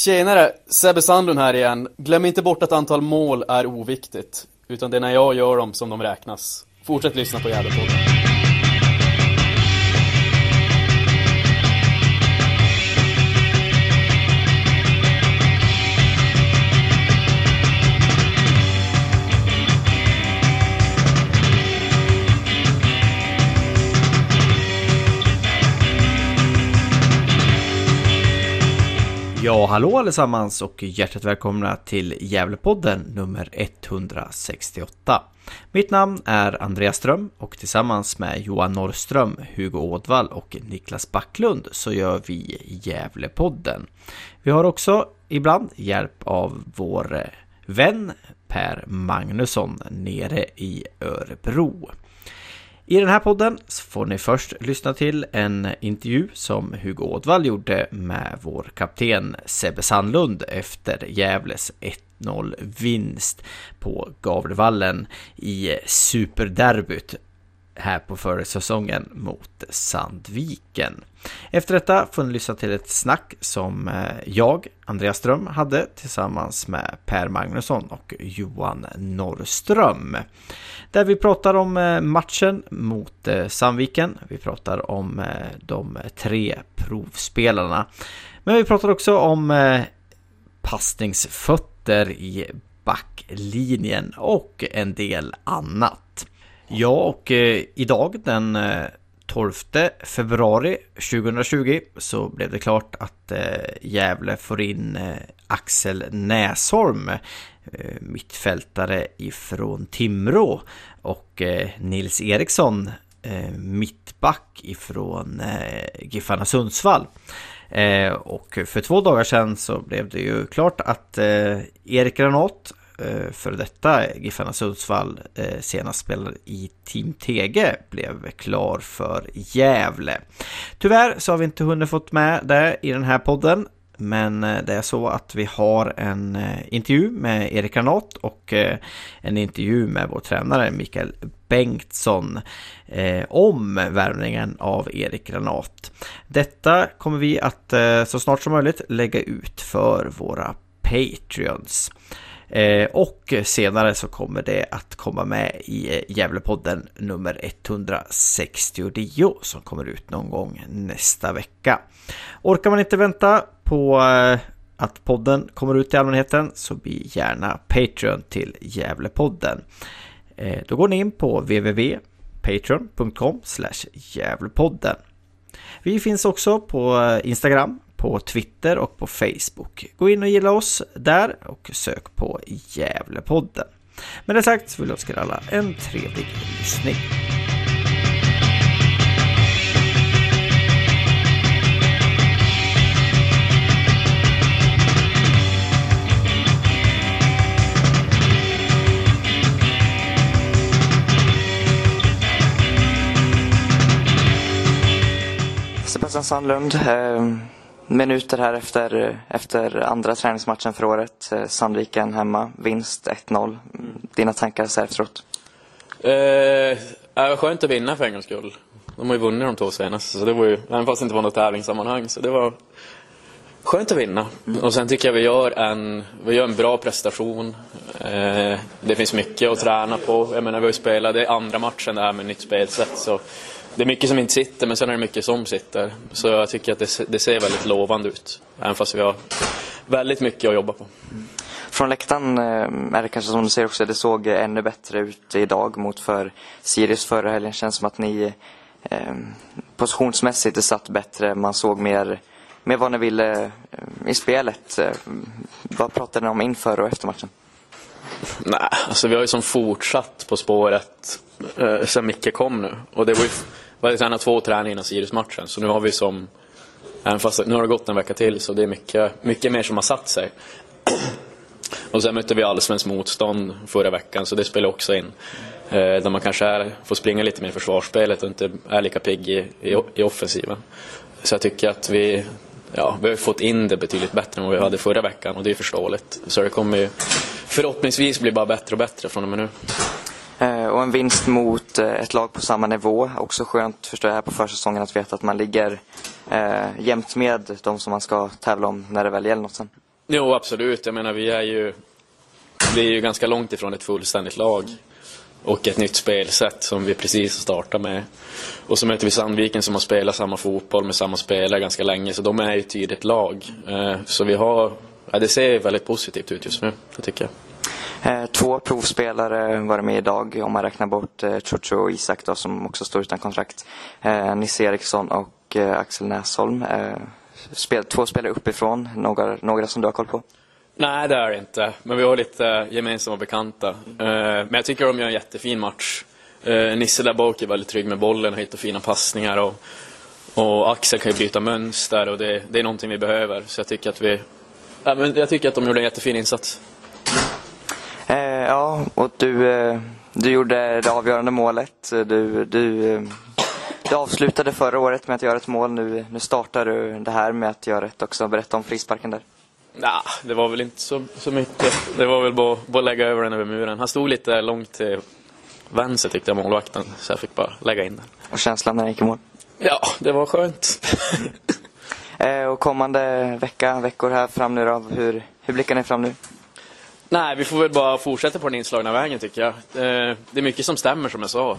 Tjenare! Sebbe Sandlund här igen. Glöm inte bort att antal mål är oviktigt. Utan det är när jag gör dem som de räknas. Fortsätt lyssna på Gävlepodden. Ja, hallå allesammans och hjärtligt välkomna till Gävlepodden nummer 168. Mitt namn är Andreas Ström och tillsammans med Johan Norrström, Hugo Ådvall och Niklas Backlund så gör vi Gävlepodden. Vi har också ibland hjälp av vår vän Per Magnusson nere i Örebro. I den här podden får ni först lyssna till en intervju som Hugo Ådvall gjorde med vår kapten Sebbe Sandlund efter Gävles 1-0 vinst på Gavlevallen i superderbyt här på försäsongen mot Sandviken. Efter detta får ni lyssna till ett snack som eh, jag, Andreas Ström, hade tillsammans med Per Magnusson och Johan Norrström. Där vi pratar om eh, matchen mot eh, Sandviken. Vi pratar om eh, de tre provspelarna. Men vi pratar också om passningsfötter i backlinjen och en del annat. Ja, och idag den 12 februari 2020 så blev det klart att eh, Gävle får in eh, Axel Näsholm, eh, mittfältare ifrån Timrå och Nils Eriksson, mittback ifrån Giffarna Sundsvall. Och för två dagar sedan så blev det ju klart att Erik Granat Eh, för detta Giffarna Sundsvall eh, senast spelade i Team Tege blev klar för Gävle. Tyvärr så har vi inte hunnit fått med det i den här podden. Men eh, det är så att vi har en intervju med Erik Granat och en intervju med vår tränare Mikael Bengtsson om värvningen av Erik Granat. Detta kommer vi att så snart som möjligt lägga ut för våra Patreons. Eh, och senare så kommer det att komma med i eh, Gävlepodden nummer 169 som kommer ut någon gång nästa vecka. Orkar man inte vänta på eh, att podden kommer ut till allmänheten så bli gärna Patreon till Gävlepodden. Då går ni in på www.patreon.com Gävlepodden. Vi finns också på Instagram på Twitter och på Facebook. Gå in och gilla oss där och sök på Gävlepodden. Med det sagt så vill jag önska er alla en trevlig lyssning. Sebastian Sandlund, eh, minuter här efter, efter andra träningsmatchen för året. Eh, Sandviken hemma, vinst 1-0. Dina tankar så här efteråt? Eh, det var skönt att vinna för en gångs skull. De har ju vunnit de två senaste, så det var ju, även fast det inte var något tävlingssammanhang, så det var skönt att vinna. Mm. Och sen tycker jag vi gör en, vi gör en bra prestation. Eh, det finns mycket att träna på. Jag menar, vi har ju spelat, det är andra matchen det här med nytt spelsätt, så det är mycket som inte sitter, men sen är det mycket som sitter. Så jag tycker att det, det ser väldigt lovande ut, även fast vi har väldigt mycket att jobba på. Från läktaren eh, är det kanske som du ser också, det såg ännu bättre ut idag mot för Sirius förra helgen. Känns som att ni eh, positionsmässigt är satt bättre. Man såg mer, mer vad ni ville eh, i spelet. Eh, vad pratade ni om inför och efter matchen? Nej, alltså vi har ju som fortsatt på spåret eh, sen Micke kom nu. Och det var ju var tränat två träningar innan Sirius-matchen. Så nu har vi som, även fast nu har det gått en vecka till, så det är mycket, mycket mer som har satt sig. Och sen mötte vi allsvenskt motstånd förra veckan, så det spelar också in. Eh, där man kanske är, får springa lite mer i försvarsspelet och inte är lika pigg i, i, i offensiven. Så jag tycker att vi, ja, vi har fått in det betydligt bättre än vad vi hade förra veckan och det är förståeligt. Så det kommer ju förhoppningsvis bli bara bättre och bättre från och med nu. Eh, och en vinst mot eh, ett lag på samma nivå. Också skönt förstår jag här på försäsongen att veta att man ligger eh, jämnt med de som man ska tävla om när det väl gäller något sen. Jo, absolut. Jag menar, vi är ju, vi är ju ganska långt ifrån ett fullständigt lag. Och ett nytt spelsätt som vi precis har startat med. Och så möter vi Sandviken som har spelat samma fotboll med samma spelare ganska länge, så de är ju ett tydligt lag. Eh, så vi har, ja, det ser väldigt positivt ut just nu, det tycker jag. Eh, två provspelare var med idag om man räknar bort eh, Chocho och Isak då, som också står utan kontrakt. Eh, Nisse Eriksson och Axel Näsholm. Två spelare uppifrån, några, några som du har koll på? Nej, det är det inte. Men vi har lite gemensamma bekanta. Men jag tycker de gör en jättefin match. Nisse där bak är väldigt trygg med bollen och hittar fina passningar. Och, och Axel kan ju byta mönster och det, det är någonting vi behöver. Så jag tycker att vi... Ja, men jag tycker att de gjorde en jättefin insats. Eh, ja, och du, eh, du gjorde det avgörande målet. Du, du, eh, du avslutade förra året med att göra ett mål. Nu, nu startar du det här med att göra ett också. Berätta om frisparken där. Nah, det var väl inte så, så mycket. Det var väl bara, bara lägga över den över muren. Han stod lite långt till vänster tyckte jag målvakten, så jag fick bara lägga in den. Och känslan när den gick i mål? Ja, det var skönt. eh, och kommande vecka, veckor här fram nu då, hur, hur blickar ni fram nu? Nej, vi får väl bara fortsätta på den inslagna vägen tycker jag. Eh, det är mycket som stämmer som jag sa.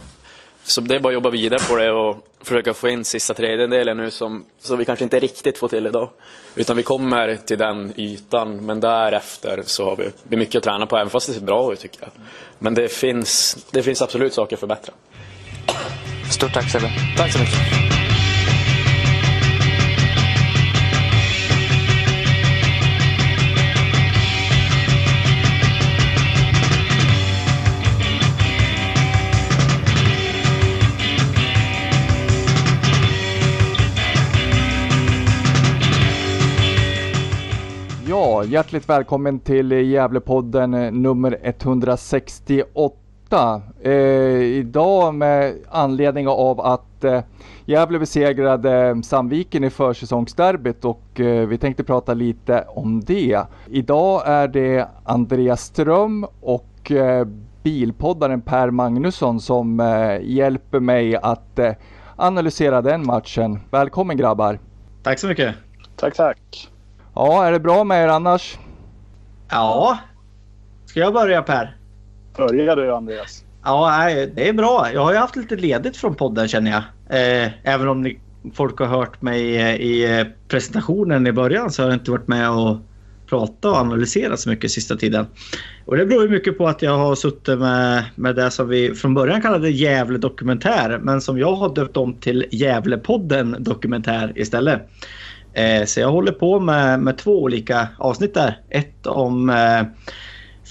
Så det är bara att jobba vidare på det och försöka få in sista tredjedelen nu som, som vi kanske inte riktigt får till idag. Utan vi kommer till den ytan, men därefter så har vi, är mycket att träna på, även fast det ser bra ut tycker jag. Men det finns, det finns absolut saker att förbättra. Stort tack Sebbe. Tack så mycket. Ja, hjärtligt välkommen till Gävlepodden eh, nummer 168. Eh, idag med anledning av att eh, Gävle besegrade Sandviken i försäsongsderbyt och eh, vi tänkte prata lite om det. Idag är det Andreas Ström och eh, bilpoddaren Per Magnusson som eh, hjälper mig att eh, analysera den matchen. Välkommen grabbar! Tack så mycket! Tack, tack! Ja, är det bra med er annars? Ja. Ska jag börja Per? Börja du Andreas. Ja, det är bra. Jag har ju haft lite ledigt från podden känner jag. Eh, även om ni, folk har hört mig eh, i eh, presentationen i början så har jag inte varit med och pratat och analyserat så mycket sista tiden. Och det beror ju mycket på att jag har suttit med, med det som vi från början kallade Gävle dokumentär men som jag har döpt om till Gävlepodden dokumentär istället. Eh, så jag håller på med, med två olika avsnitt där. Ett om eh,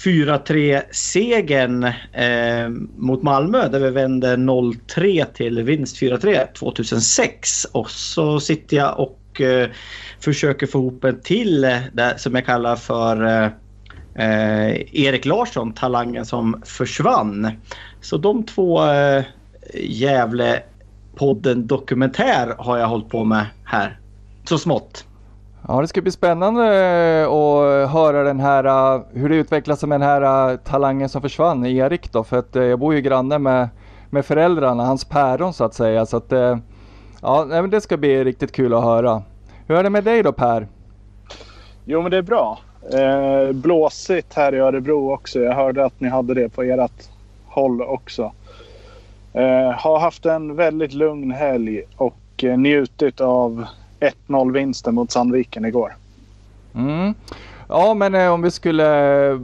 4-3-segern eh, mot Malmö där vi vände 0-3 till vinst 4-3 2006. Och så sitter jag och eh, försöker få ihop en till eh, där, som jag kallar för eh, eh, Erik Larsson, talangen som försvann. Så de två eh, Gävle-podden Dokumentär har jag hållit på med här så smått. Ja, det ska bli spännande att höra den här, eh, hur det utvecklas med den här eh, talangen som försvann, Erik då. För att jag bor ju granne med, med föräldrarna, hans päron så att säga. Så att, ja, det ska bli riktigt kul att höra. Hur är det med dig då Per? Jo, men det är bra. Eh, blåsigt här i Örebro också. Jag hörde att ni hade det på ert håll också. Eh, har haft en väldigt lugn helg och eh, njutit av 1-0 vinsten mot Sandviken igår. Mm. Ja, men eh, om vi skulle rast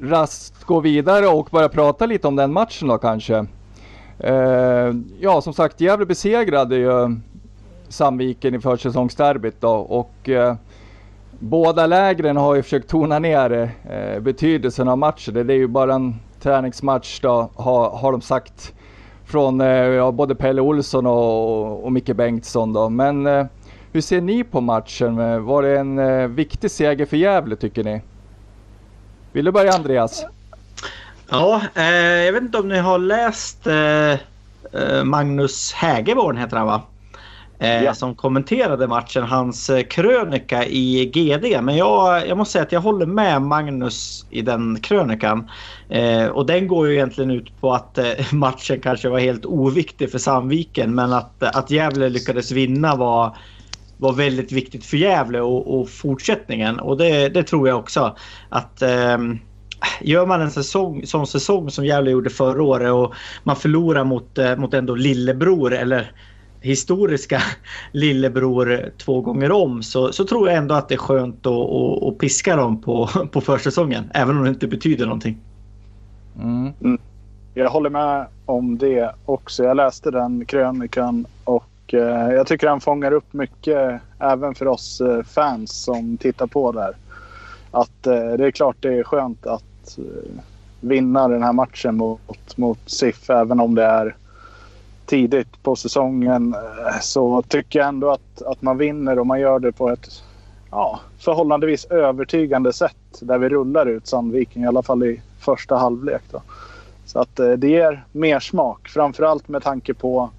raskt gå vidare och börja prata lite om den matchen då kanske. Eh, ja, som sagt, Gävle besegrade ju Sandviken i försäsongsderbyt då och eh, båda lägren har ju försökt tona ner eh, betydelsen av matchen. Det är ju bara en träningsmatch då, har, har de sagt från eh, ja, både Pelle Olsson och, och Micke Bengtsson då. Men eh, hur ser ni på matchen? Var det en eh, viktig seger för Gävle tycker ni? Vill du börja Andreas? Ja, eh, jag vet inte om ni har läst eh, eh Magnus Hägerborn heter han va? Eh, ja. Som kommenterade matchen, hans eh, krönika i GD. Men jag, jag måste säga att jag håller med Magnus i den krönikan. och den går ju egentligen ut på att matchen kanske var helt oviktig för Sandviken men att, att Gävle lyckades vinna var var väldigt viktigt för Gävle och, och fortsättningen. Och det, det, tror jag också. Att eh, Gör man en säsong, sån säsong som Gävle gjorde förra året och man förlorar mot, eh, mot ändå lillebror eller historiska lillebror två gånger om så, så tror jag ändå att det är skönt att, att, att piska dem på, på försäsongen. Även om det inte betyder någonting. Mm. Mm. Jag håller med om det också. Jag läste den krönikan och Eh, jag tycker han fångar upp mycket eh, även för oss eh, fans som tittar på där. Att det är klart det är skönt att vinna den här matchen mot, mot SIF även om det är tidigt på säsongen så tycker jag ändå att, att man vinner och man gör det på ett ja, förhållandevis övertygande sätt där vi rullar ut Sandviken i alla fall i första halvlek. Då. Så att det ger mer smak. Framförallt med tanke på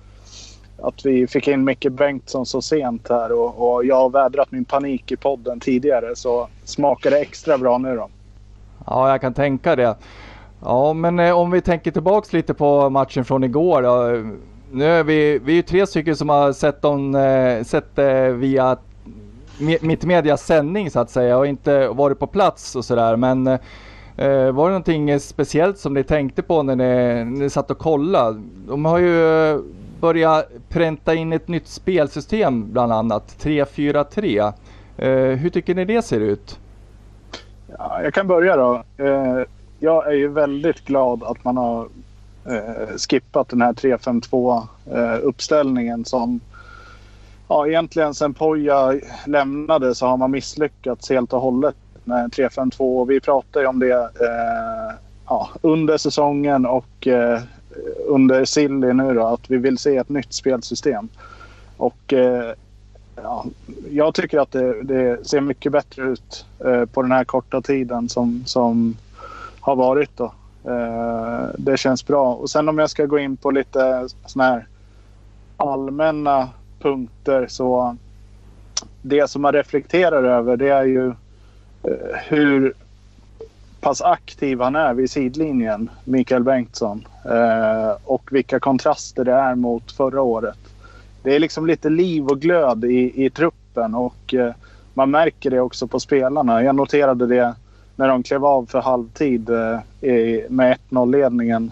att vi fick in Micke Bengtsson så sent här och, och jag har vädrat min panik i podden tidigare så smakar det extra bra nu då. Ja, jag kan tänka det. Ja, men eh, om vi tänker tillbaks lite på matchen från igår då. Nu är vi, vi är tre stycken som har sett, dem, eh, sett det via Mittmedias sändning så att säga och inte varit på plats och sådär. Men eh, eh, var det någonting speciellt som ni tänkte på när ni, när ni satt och kollade? De har ju eh, börja pränta in ett nytt spelsystem bland annat, 3-4-3. Eh, hur tycker ni det ser ut? Ja, jag kan börja då. Eh, jag är ju väldigt glad att man har eh, skippat den här 3-5-2 eh, uppställningen som ja, egentligen sen Poja lämnade så har man misslyckats helt och hållet med 3-5-2. Vi pratade ju om det eh, ja, under säsongen och eh, under Silly nu då, att vi vill se ett nytt spelsystem. Och eh, ja, jag tycker att det, det, ser mycket bättre ut eh, på den här korta tiden som, som har varit. Då. Eh, det känns bra. Och sen om jag ska gå in på lite såna här allmänna punkter så det som man reflekterar över det är ju eh, hur pass aktiv han är vid sidlinjen, Mikael Bengtsson. Eh, och vilka kontraster det är mot förra året. Det är liksom lite liv och glöd i, i truppen och eh, man märker det också på spelarna. Jag noterade det när de klev av för halvtid eh, med 1-0-ledningen.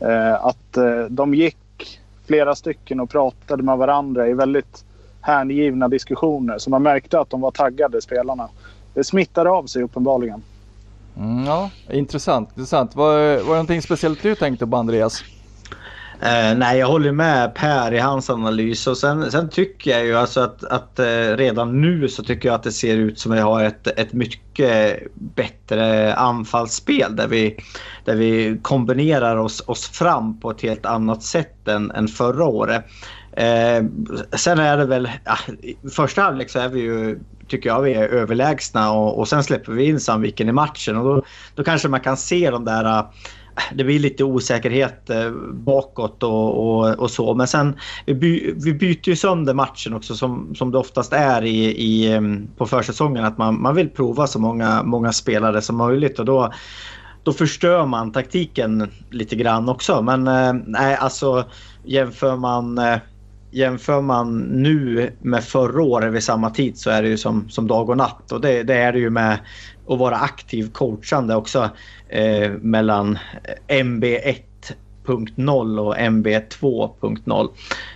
Eh, att eh, de gick flera stycken och pratade med varandra i väldigt hängivna diskussioner. Så man märkte att de var taggade, spelarna. Det smittade av sig uppenbarligen. Mm, ja, intressant. intressant. Var, var det någonting speciellt du tänkte på Andreas? Eh, nej, jag håller med Per i hans analys. Och sen, sen tycker jag ju alltså att, att eh, redan nu så tycker jag att det ser ut som att vi har ett, ett mycket bättre anfallsspel där vi, där vi kombinerar oss, oss fram på ett helt annat sätt än, än förra året. Eh, sen är det väl, ja, första halvlek så är vi ju, tycker jag, vi är överlägsna och, och sen släpper vi in Sandviken i matchen och då, då kanske man kan se de där äh, det blir lite osäkerhet äh, bakåt och, och, och, så. Men sen vi, by, vi byter ju sönder matchen också som, som det oftast är i, i, ähm, på försäsongen. Att man, man vill prova så många, många spelare som möjligt och då, då förstör man taktiken lite grann också. Men äh, nej, alltså jämför man jämför man nu med förra året vid samma tid så är det ju som, som dag och natt. Och det, det är det ju med att vara aktiv coachande också eh, mellan MB 1.0 och MB 2.0.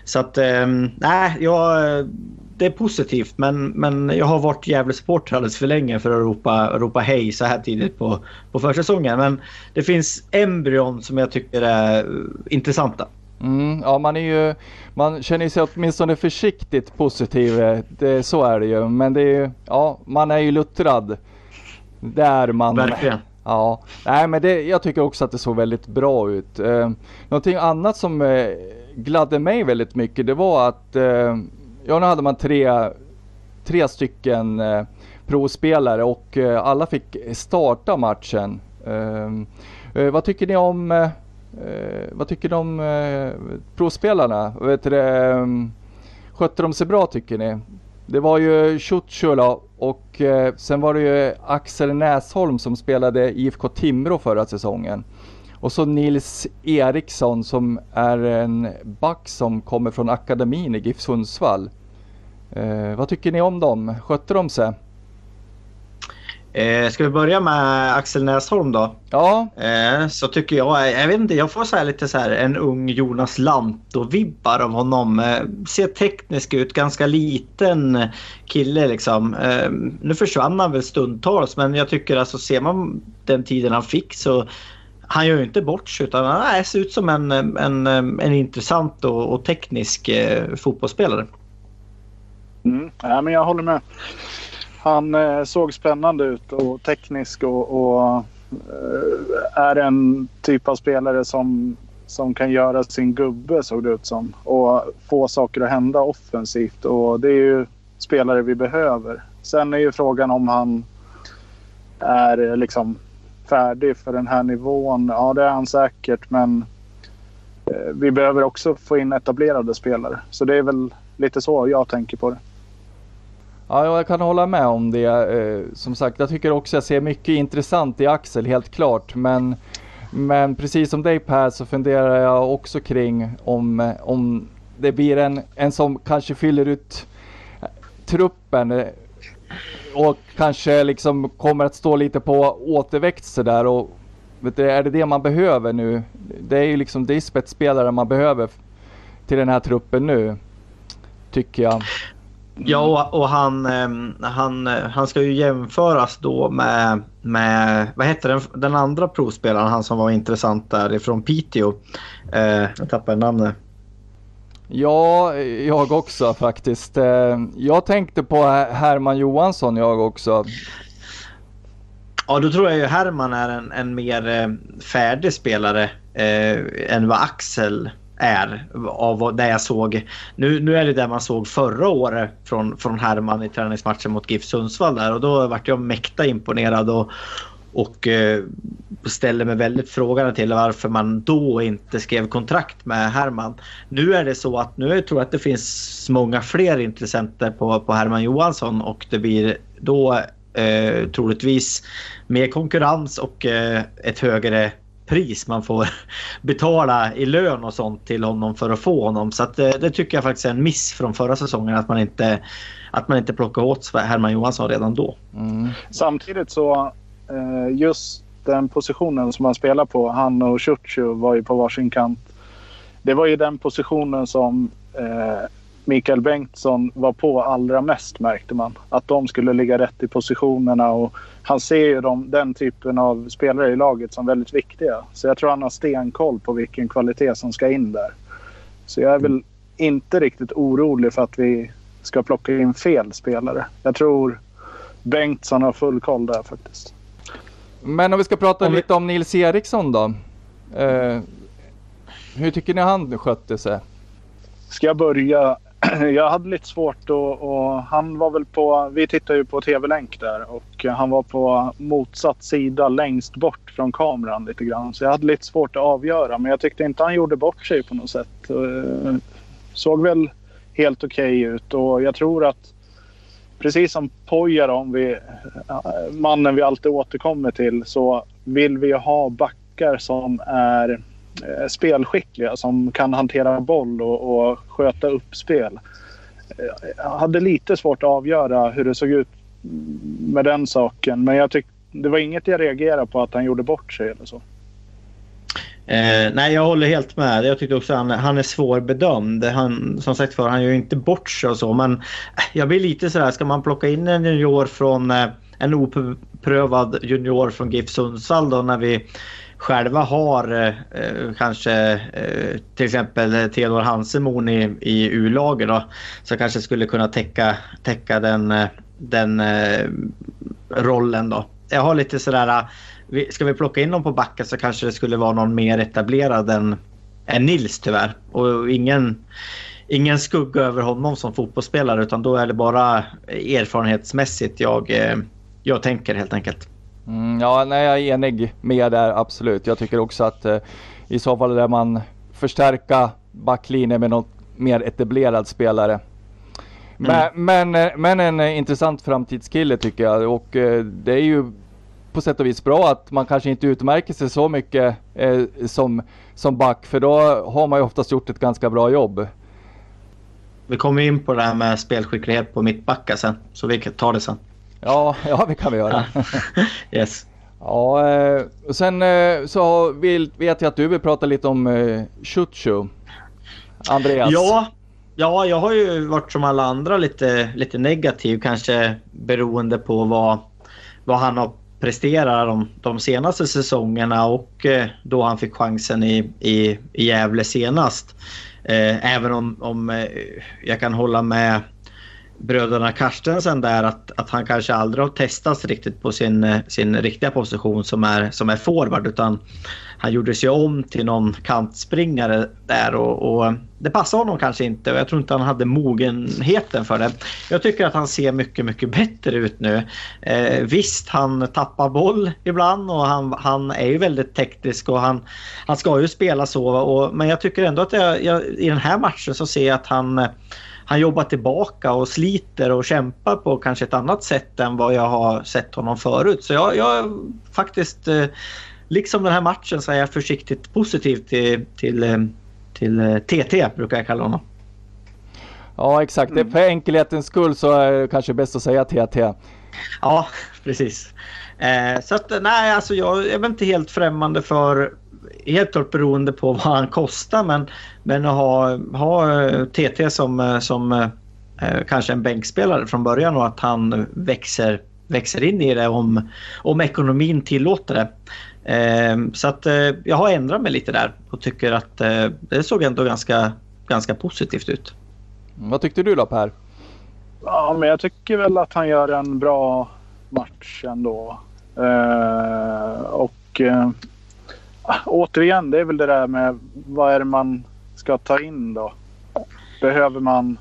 Så att eh, nej, jag, det är positivt men, men jag har varit Gävlesupporter supporter alldeles för länge för att ropa, ropa hej så här tidigt på, på försäsongen. Men det finns embryon som jag tycker är intressanta. Mm, ja, man, är ju, man känner sig åtminstone försiktigt positiv. Det, så är det ju. Men det är, ja, man är ju luttrad. Där man... Verkligen. Ja, nej men det, jag tycker också att det såg väldigt bra ut. Eh, någonting annat som eh, gladde mig väldigt mycket det var att eh, ja, nu hade man tre, tre stycken eh, provspelare och eh, alla fick starta matchen. Eh, eh vad tycker ni om eh, Eh, vad tycker ni om eh, provspelarna? Vet du, ehm, skötte de sig bra tycker ni? Det var ju Ciuciula och eh, sen var det ju Axel Näsholm som spelade IFK Timrå förra säsongen. Och så Nils Eriksson som är en back som kommer från akademin i GIF Sundsvall. Eh, vad tycker ni om dem? Skötte de sig? Eh, ska vi börja med Axel Näsholm då? Ja. Eh, så tycker jag, jag vet inte, jag får så lite så här en ung Jonas Lantto-vibbar av honom. Eh, ser teknisk ut, ganska liten kille liksom. Eh, nu försvann han väl stundtals men jag tycker alltså ser man den tiden han fick så han gör ju inte bort sig utan han ser ut som en, en, en intressant och, och teknisk eh, fotbollsspelare. Mm. Ja, men jag håller med. Han eh, såg spännande ut och teknisk och, och eh, är en typ av spelare som, som kan göra sin gubbe såg det ut som. Och få saker att hända offensivt och det är ju spelare vi behöver. Sen är ju frågan om han är eh, liksom färdig för den här nivån. Ja, det är han säkert men eh, vi behöver också få in etablerade spelare. Så det är väl lite så jag tänker på det. Ja, jag kan hålla med om det. Eh, som sagt, jag tycker också jag ser mycket intressant i Axel, helt klart. Men, men precis som dig Per så funderar jag också kring om, om det blir en, en som kanske fyller ut truppen eh, och kanske liksom kommer att stå lite på återväxt sådär. Och du, är det det man behöver nu? Det är ju liksom det är spetsspelare man behöver till den här truppen nu. Tycker jag. Ja, och han, ehm, han, han ska ju jämföras då med, med vad heter den, den andra provspelaren, han som var intressant där ifrån Piteå. Eh, jag tappade namnet. Ja, jag också faktiskt. Eh, jag tänkte på Herman Johansson jag också. Ja, då tror jag ju Herman är en, en mer eh, färdig spelare eh, än vad Axel är av det jag såg. Nu, nu är det det man såg förra året från, från Herman i träningsmatchen mot GIF Sundsvall där och då vart jag mäkta imponerad och, och eh, ställer mig väldigt frågande till varför man då inte skrev kontrakt med Herman. Nu är det så att nu tror jag att det finns många fler intressenter på, på Herman Johansson och det blir då eh, troligtvis mer konkurrens och eh, ett högre pris man får betala i lön och sånt till honom för att få honom. Så att, det, det tycker jag faktiskt är en miss från förra säsongen att man inte, att man inte plockar åt Herman Johansson redan då. Mm. Samtidigt så eh, just den positionen som han spelar på, han och Ciuciu var ju på varsin kant. Det var ju den positionen som eh, Mikael Bengtsson var på allra mest märkte man. Att de skulle ligga rätt i positionerna och han ser ju de, den typen av spelare i laget som väldigt viktiga. Så jag tror han har stenkoll på vilken kvalitet som ska in där. Så jag är väl inte riktigt orolig för att vi ska plocka in fel spelare. Jag tror Bengtsson har full koll där faktiskt. Men om vi ska prata om lite om Nils Eriksson då. Eh, hur tycker ni han skötte sig? Ska jag börja? jag hade lite svårt och, och, han var väl på, vi tittade ju på tv-länk där och han var på motsatt sida längst bort från kameran lite grann. Så jag hade lite svårt att avgöra men jag tyckte inte han gjorde bort sig på något sätt. Eh, såg väl helt okej okay ut och jag tror att precis som Pojarom, vi, eh, mannen vi alltid återkommer till, så vill vi ha backar som är Eh, spelskickliga som kan hantera boll och, och sköta upp spel. Eh, jag hade lite svårt att avgöra hur det såg ut med den saken. Men jag tyck, det var inget jag reagerade på att han gjorde bort sig eller så. Eh, nej, jag håller helt med. Jag tyckte också att han, han är svårbedömd. Han, som sagt för han gör inte bort sig och så. Men eh, jag blir lite sådär, ska man plocka in en junior från eh, en oprövad junior från GIF Sundsvall då när vi själva har eh, eh, kanske eh, till exempel Theodor Hansemon i, i U-laget då, som kanske skulle kunna täcka, täcka den, eh, den eh, rollen då. Jag har lite sådär, eh, ska vi plocka in dem på backen så kanske det skulle vara någon mer etablerad än, än Nils tyvärr. Och ingen, ingen skugga över honom som fotbollsspelare utan då är det bara erfarenhetsmässigt jag, jag tänker helt enkelt. Mm, ja, nej, jag är enig med där absolut. Jag tycker också att eh, i så fall där man förstärka backlinjen med något mer etablerad spelare. Mm. Men, men, eh, men, en eh, intressant framtidskille tycker jag och eh, det är ju på sätt och vis bra att man kanske inte utmärker sig så mycket eh, som, som back för då har man ju oftast gjort ett ganska bra jobb. Vi kommer in på det här med spelskicklighet på mittbackar sen. Så vi kan ta det sen. Ja, ja det kan vi göra. yes. Ja, eh, och sen eh, så vill, vet jag att du vill prata lite om eh, Chuchu. Andreas. Ja, ja, jag har ju varit som alla andra lite, lite negativ kanske beroende på vad, vad han har presterat de, de senaste säsongerna och eh, då han fick chansen i, i, i Gävle senast. Eh, även om, om eh, jag kan hålla med bröderna Carstensen där att, att han kanske aldrig har testats riktigt på sin, sin riktiga position som är, som är forward utan han gjordes ju om till någon kantspringare där och, och det passade honom kanske inte och jag tror inte han hade mogenheten för det. Jag tycker att han ser mycket, mycket bättre ut nu. Eh, visst, han tappar boll ibland och han, han är ju väldigt teknisk och han, han ska ju spela så. Och, men jag tycker ändå att jag, jag, i den här matchen så ser jag att han han jobbar tillbaka och sliter och kämpar på kanske ett annat sätt än vad jag har sett honom förut. Så jag, jag faktiskt, eh, liksom den här matchen, så är jag försiktigt positiv till, till, eh, till TT, eh, brukar jag kalla honom. Ja, exakt. Mm. För enkelhetens skull så är det kanske bäst att säga TT. Ja, precis. Eh, så att nej, alltså jag är väl inte helt främmande för helt klart beroende på vad han kostar men, men att ha, ha TT som, som eh, kanske en bänkspelare från början och att han växer, växer in i det om, om ekonomin tillåter det. Eh, så att eh, jag har ändrat mig lite där och tycker att eh, det såg ändå ganska, ganska positivt ut. Vad tyckte du då Per? Ja, men jag tycker väl att han gör en bra match ändå. Eh, och eh, återigen, det är väl det där med vad är det man ska ta in då? Behöver man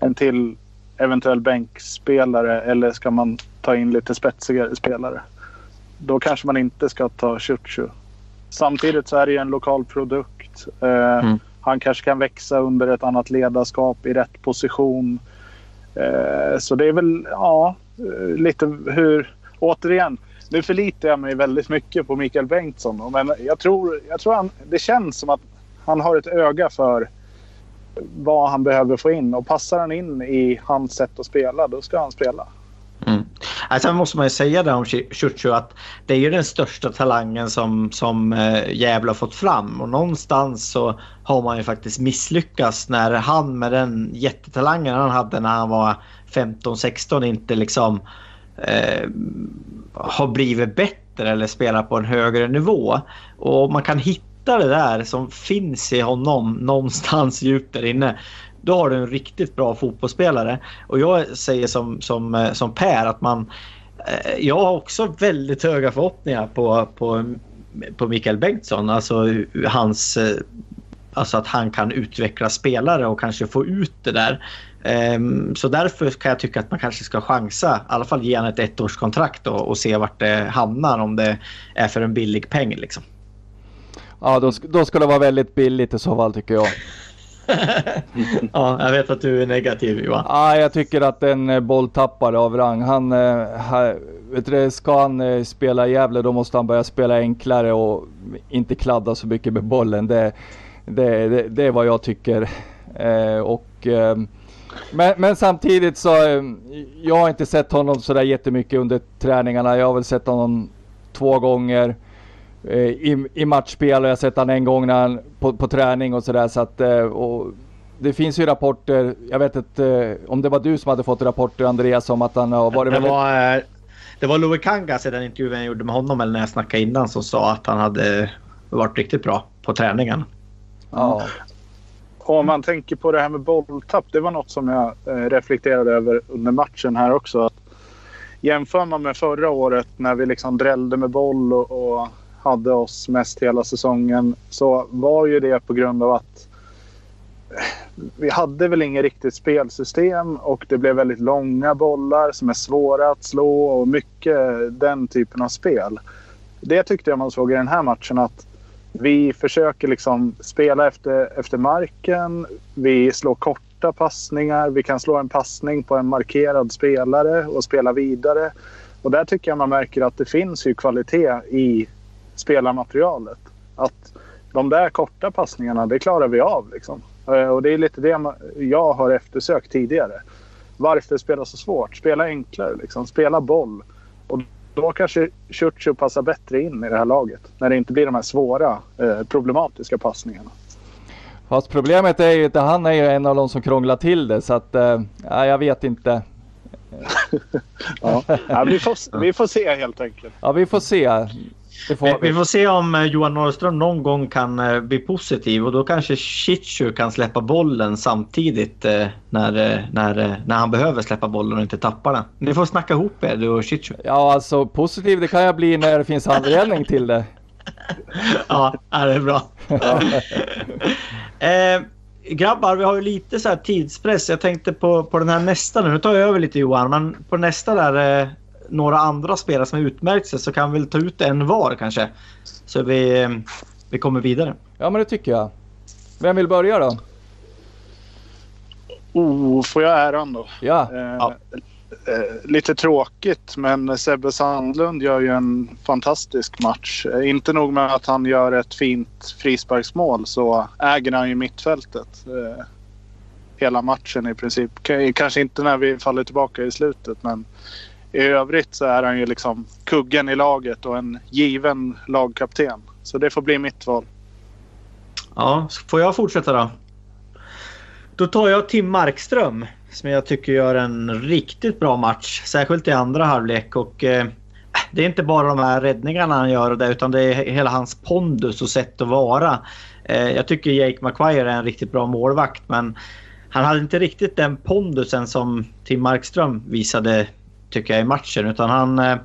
en till eventuell bänkspelare eller ska man ta in lite spetsigare spelare? Då kanske man inte ska ta Chuchu. Samtidigt så är det ju en lokal produkt. Eh, mm. Han kanske kan växa under ett annat ledarskap i rätt position. Eh, så det är väl, ja, eh, lite hur... Återigen, nu förlitar jag mig väldigt mycket på Mikael Bengtsson. Men jag tror, jag tror han, det känns som att han har ett öga för vad han behöver få in. Och passar han in i hans sätt att spela, då ska han spela. Mm. Äh, sen måste man ju säga det om Ciuciu att det är ju den största talangen som, som eh, Gävle har fått fram. Och någonstans så har man ju faktiskt misslyckats när han med den jättetalangen han hade när han var 15-16 inte liksom Eh, har blivit bättre eller spelar på en högre nivå. Och man kan hitta det där som finns i honom någonstans djupt där inne. Då har du en riktigt bra fotbollsspelare. Och jag säger som, som, eh, som Per att man... Eh, jag har också väldigt höga förhoppningar på, på, på Mikael Bengtsson. Alltså hans... Eh, alltså att han kan utveckla spelare och kanske få ut det där. Um, så därför kan jag tycka att man kanske ska chansa, i alla fall ge honom ett ettårskontrakt och, och se vart det hamnar om det är för en billig peng liksom. Ja, då, då ska det vara väldigt billigt i så fall tycker jag. ja, jag vet att du är negativ Johan. Ja, jag tycker att en eh, bolltappare av rang. Han, eh, vet du, ska han eh, spela i Gävle då måste han börja spela enklare och inte kladda så mycket med bollen. Det, det, det, det är vad jag tycker. Och ehm, men, men, samtidigt så, eh, jag har inte sett honom sådär jättemycket under träningarna. Jag har väl sett honom två gånger eh, i, i matchspel och jag har sett honom en gång när han, på, på träning och sådär. Så att, eh, och det finns ju rapporter, jag vet inte om det var du som hade fått rapporter Andreas om att han har varit det väldigt... Var, det var Louis Kangas i den intervjun jag gjorde med honom eller när jag snackade innan som sa att han hade varit riktigt bra på träningen. Ja. Och om man tänker på det här med bolltapp. Det var något som jag eh, reflekterade över under matchen här också. Att jämför man med förra året när vi liksom drällde med boll och, och hade oss mest hela säsongen. Så var ju det på grund av att eh, vi hade väl inget riktigt spelsystem och det blev väldigt långa bollar som är svåra att slå och mycket den typen av spel. Det tyckte jag man såg i den här matchen att vi försöker liksom spela efter, efter marken. Vi slår korta passningar. Vi kan slå en passning på en markerad spelare och spela vidare. Och där tycker jag man märker att det finns ju kvalitet i spelarmaterialet. Att de där korta passningarna, det klarar vi av. Liksom. Eh, och det är lite det jag har eftersökt tidigare. Varför spela så svårt? Spela enklare, liksom. spela boll. Och då kanske Ciuciu passar bättre in i det här laget. När det inte blir de här svåra, eh, problematiska passningarna. Fast problemet är ju att han är ju en av de som krånglar till det så att, äh, jag vet inte. ja. ja. vi, får, vi får se helt enkelt. Ja, vi får se. Får vi. vi. får se om eh, Johan Norrström någon gång kan eh, bli positiv och då kanske Chichu kan släppa bollen samtidigt när, när, när han behöver släppa bollen och inte tappa den. Ni får snacka ihop er du och Chichu. Ja, alltså positiv det kan jag bli när det finns anledning till det. ja, det är bra. Eh, grabbar, vi har ju lite så tidspress. Jag tänkte på, på den här nästa nu. Nu tar jag över lite Johan, men på nästa där eh, några andra spelare som har utmärkt sig så kan vi väl ta ut en var kanske. Så vi, vi kommer vidare. Ja, men det tycker jag. Vem vill börja då? Oh, får jag äran då? Ja. Eh, ja eh, lite tråkigt men Sebbe Sandlund gör ju en fantastisk match. Eh, inte nog med att han gör ett fint frisparksmål så äger han ju mittfältet. Eh, hela matchen i princip. Kanske inte när vi faller tillbaka i slutet men i övrigt så är han ju liksom kuggen i laget och en given lagkapten. Så det får bli mitt val. Ja, får jag fortsätta då? Då tar jag Tim Markström som jag tycker gör en riktigt bra match. Särskilt i andra halvlek. Och, eh, det är inte bara de här räddningarna han gör där, utan det är hela hans pondus och sätt att vara. Eh, jag tycker Jake McQuire är en riktigt bra målvakt men han hade inte riktigt den pondusen som Tim Markström visade tycker jag i matchen. Utan han, eh,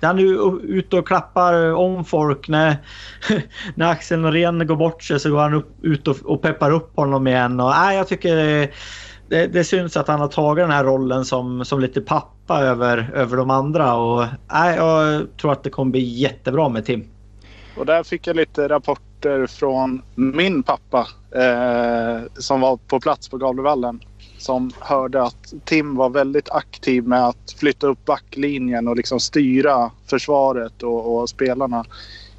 han är ute och klappar om folk. När, när Axel Norén går bort sig så går han upp, ut och, och peppar upp honom igen. Och, äh, jag tycker det, det syns att han har tagit den här rollen som, som lite pappa över, över de andra. Och, äh, jag tror att det kommer bli jättebra med Tim. Och där fick jag lite rapporter från min pappa eh, som var på plats på Gavlevallen. Som hörde att Tim var väldigt aktiv med att flytta upp backlinjen och liksom styra försvaret och, och spelarna.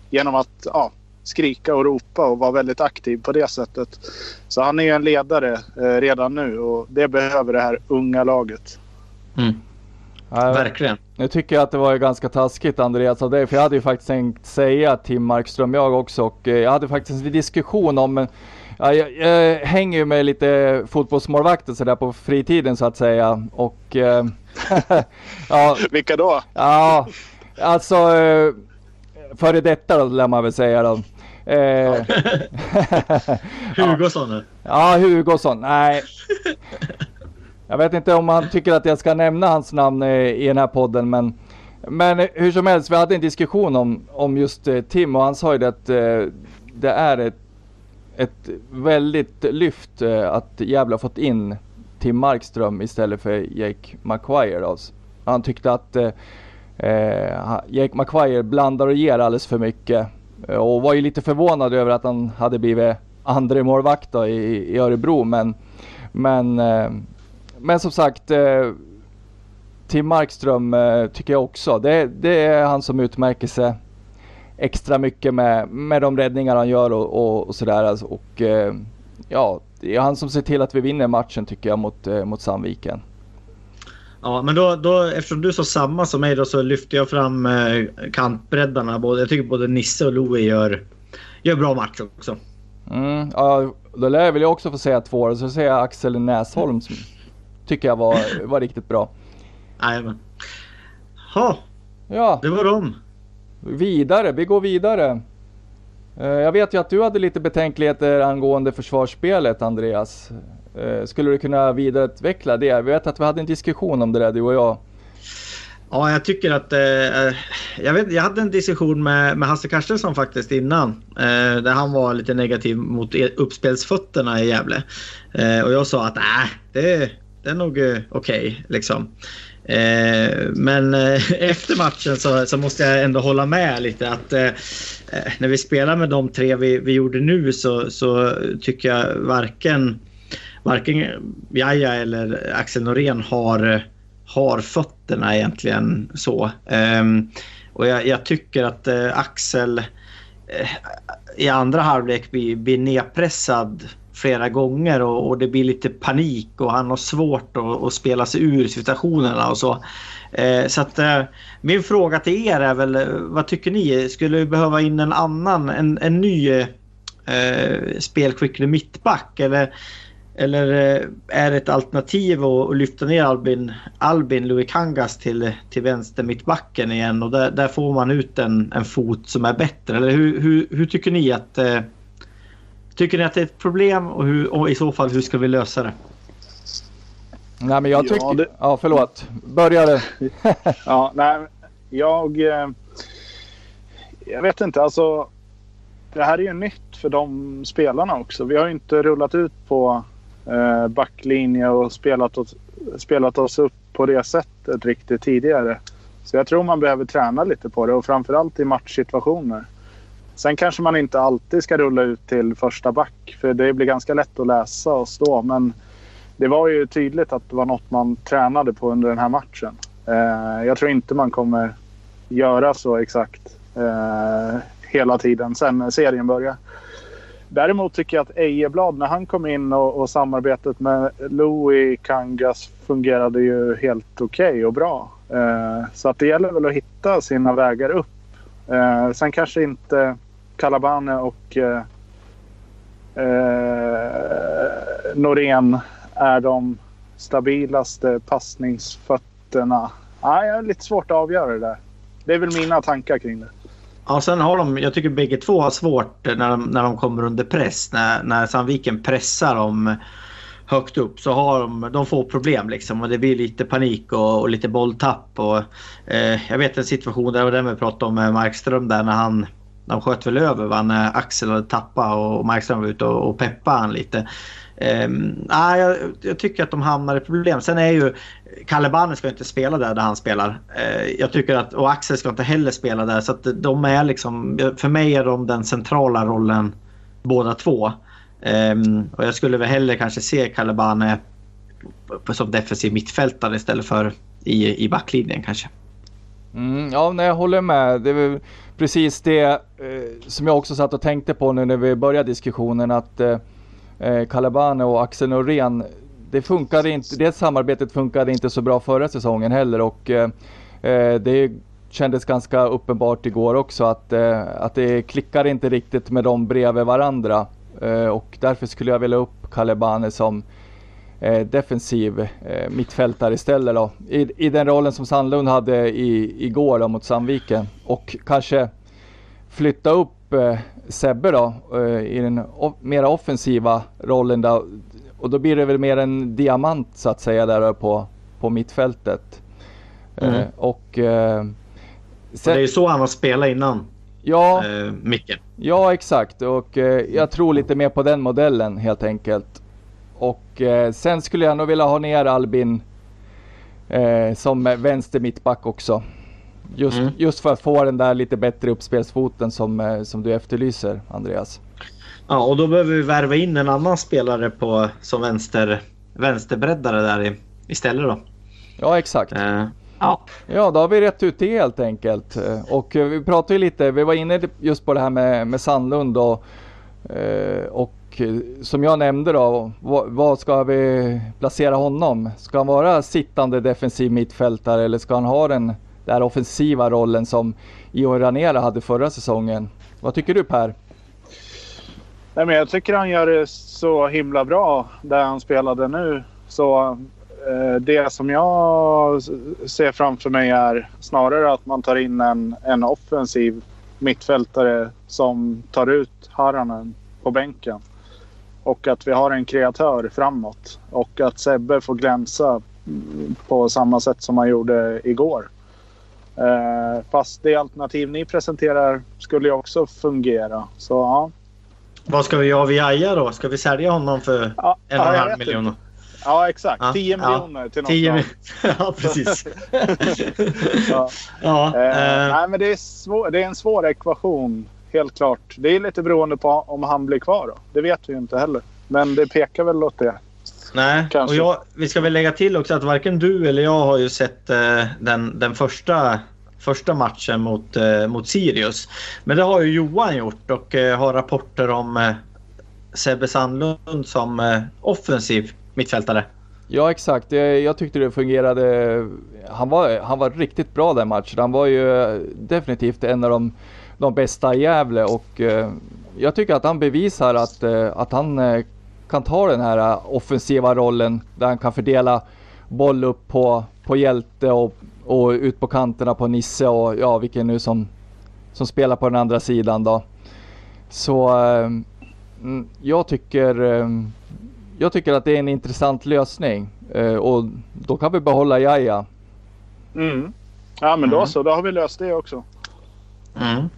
Genom att ja, skrika och ropa och vara väldigt aktiv på det sättet. Så han är ju en ledare eh, redan nu och det behöver det här unga laget. Mm. Ja, Verkligen. Nu tycker jag att det var ganska taskigt Andreas av dig, för jag hade ju faktiskt tänkt säga Tim Markström jag också och eh, jag hade faktiskt en diskussion om men Ja, jag, jag, hänger ju med lite fotbollsmålvakter sådär på fritiden så att säga. Och, eh, ja, Vilka då? Ja, alltså eh, före detta då, lär man väl säga då. Eh, Hugosson? Ja, Hugosson. Nej. Jag vet inte om han tycker att jag ska nämna hans namn i den här podden, men, men hur som helst, vi hade en diskussion om, om just Tim och han sa ju att eh, det är ett, ett väldigt lyft eh, att Gävle har fått in Tim Markström istället för Jake McQuire. Alltså. Han tyckte att eh, eh Jake McQuire blandar och ger alldeles för mycket. Eh, och var ju lite förvånad över att han hade blivit andra målvakt i, i Örebro. Men, men, eh, men som sagt, eh, Tim Markström tycker jag också. Det, det, är han som utmärker sig extra mycket med, med de räddningar han gör och, och, och sådär. Alltså, och ja, det är han som ser till att vi vinner matchen tycker jag mot, mot Sandviken. Ja, men då, då, eftersom du sa samma som mig då så lyfter jag fram eh, kantbreddarna. Både, jag tycker både Nisse och Louie gör, gör bra match också. Mm, ja, då lär jag väl också få säga två. Så säger jag Axel Näsholm som tycker jag var, var riktigt bra. Jajamän. Ja, det var dem. Vidare, vi går vidare. Eh, jag vet ju att du hade lite betänkligheter angående försvarsspelet Andreas. Eh, skulle du kunna vidareutveckla det? Vi vet att vi hade en diskussion om det där du och jag. Ja, jag tycker att... Eh, jag, vet, jag hade en diskussion med, med Hasse Carstensson faktiskt innan. Eh, där han var lite negativ mot e- uppspelsfötterna i Gävle. Eh, och jag sa att nej, det, det är nog eh, okej okay, liksom. Eh, men eh, efter matchen så, så, måste jag ändå hålla med lite att eh, när vi spelar med de tre vi, vi gjorde nu så, så tycker jag varken varken Jaja eller Axel Norén har, har fötterna egentligen så. Ehm, och jag, jag, tycker att Axel i andra halvlek blir, blir nedpressad flera gånger och, och det blir lite panik och han har svårt att, att spela sig ur situationerna och så. Eh, så att eh, min fråga till er är väl, eh, vad tycker ni? Skulle vi behöva in en annan, en, en ny eh, spelskicklig mittback? Eller, eller eh, är det ett alternativ att, att lyfta ner Albin, Albin Luikangas till, till vänster mittbacken igen och där, där, får man ut en, en fot som är bättre? Eller hur, hur, hur tycker ni att eh, Tycker ni att det är ett problem och, hur, och i så fall hur ska vi lösa det? Nej men jag tycker... Ja, det... ja förlåt. Börja du. ja, nej. Jag... Eh, jag vet inte alltså. Det här är ju nytt för de spelarna också. Vi har ju inte rullat ut på eh, backlinje och spelat oss, spelat oss upp på det sättet riktigt tidigare. Så jag tror man behöver träna lite på det och framförallt i matchsituationer. Sen kanske man inte alltid ska rulla ut till första back för det blir ganska lätt att läsa och stå. Men det var ju tydligt att det var något man tränade på under den här matchen. Eh, jag tror inte man kommer göra så exakt eh, hela tiden sen serien börjar. Däremot tycker jag att Ejeblad, när han kom in och, och samarbetet med Louis Kangas fungerade ju helt okej okay och bra. Eh, så att det gäller väl att hitta sina vägar upp. Eh, sen kanske inte Calabane och eh, eh, Norén är de stabilaste passningsfötterna. Ah, jag har lite svårt att avgöra det där. Det är väl mina tankar kring det. Ja, sen har de, jag tycker bägge två har svårt eh, när de, när de kommer under press. När, när Sandviken pressar dem högt upp så har de, de får problem liksom och det blir lite panik och, och lite bolltapp. Och, eh, jag vet en situation där, där vi pratade om med Markström där när han de sköt väl över va, när Axel hade tappat och Markström var ute och, och peppade han lite. Um, ah, jag, jag, tycker att de hamnar i problem. Sen är ju Kalle Banner ska inte spela där, där han spelar. Uh, jag tycker att, och Axel ska inte heller spela där. Så att de är liksom, för mig är de den centrala rollen båda två. Um, och jag skulle väl hellre kanske se Kalle Banner som defensiv mittfältare istället för i, i backlinjen kanske. Mm, ja, nej, jag håller med. Det är precis det eh, som jag också satt och tänkte på nu när vi började diskussionen att eh, eh Calabane och Axel Norén, det funkade inte, det samarbetet funkade inte så bra förra säsongen heller och eh, eh, det kändes ganska uppenbart igår också att, eh, att det klickar inte riktigt med dem bredvid varandra. Eh, och därför skulle jag vilja upp Calabane som eh, defensiv eh, mittfältare istället då. I, I den rollen som Sandlund hade i, igår då, mot Sandviken. Och kanske flytta upp eh, Sebbe då eh, i den o- mera offensiva rollen då. Och då blir det väl mer en diamant så att säga där på, på mittfältet. Eh, mm. och, sen, det är ju så han har spelat innan. Ja, eh, Micke. Ja, exakt. Och eh, jag tror lite mer på den modellen helt enkelt. Och eh, sen skulle jag nog vilja ha ner Albin eh, som vänster mittback också. Just, mm. just för att få den där lite bättre uppspelsfoten som, eh, som du efterlyser Andreas. Ja och då behöver vi värva in en annan spelare på, som vänster, vänsterbreddare där i, istället då. Ja exakt. Eh, ja. ja då har vi rätt ut det helt enkelt. Eh, och eh, vi pratade ju lite, vi var inne just på det här med, med Sandlund och, och Eh, som jag nämnde då, vad ska vi placera honom? Ska han vara sittande defensiv mittfältare eller ska han ha den där offensiva rollen som Ior Ranera hade förra säsongen? Vad tycker du Per? Nej, men jag tycker han gör det så himla bra där han spelade nu. Så eh, det som jag ser framför mig är snarare att man tar in en, en offensiv mittfältare som tar ut Haranen på bänken. Och att vi har en kreatör framåt. Och att Sebbe får glänsa på samma sätt som han gjorde igår. Eh, fast det alternativ ni presenterar skulle ju också fungera. Så ja. Vad ska vi göra vid Aja då? Ska vi sälja honom för ja, en och en halv miljon? Ja exakt. Ja, 10 miljoner till något 10 mi Ja precis. ja. ja eh, eh. Nej men det är, svår, det är en svår ekvation helt klart. Det är lite beroende på om han blir kvar. Då. Det vet vi inte heller. Men det pekar väl åt det. Nej, och jag, vi ska väl lägga till också att varken du eller jag har ju sett eh, den, den första, första matchen mot, eh, mot Sirius. Men det har ju Johan gjort och eh, har rapporter om, eh, Sebbe Sandlund som eh, offensiv mittfältare. Ja exakt, jag tyckte det fungerade. Han var, han var riktigt bra den matchen. Han var ju definitivt en av de, de bästa i Gävle och jag tycker att han bevisar att, att han kan ta den här offensiva rollen där han kan fördela boll upp på, på Hjälte och, och ut på kanterna på Nisse och ja, vilken nu som, som spelar på den andra sidan då. Så eh, jag tycker eh, jag tycker att det är en intressant lösning eh, och då kan vi behålla Jaja. Mm. Ja men då mm. så, då har vi löst det också. Mm.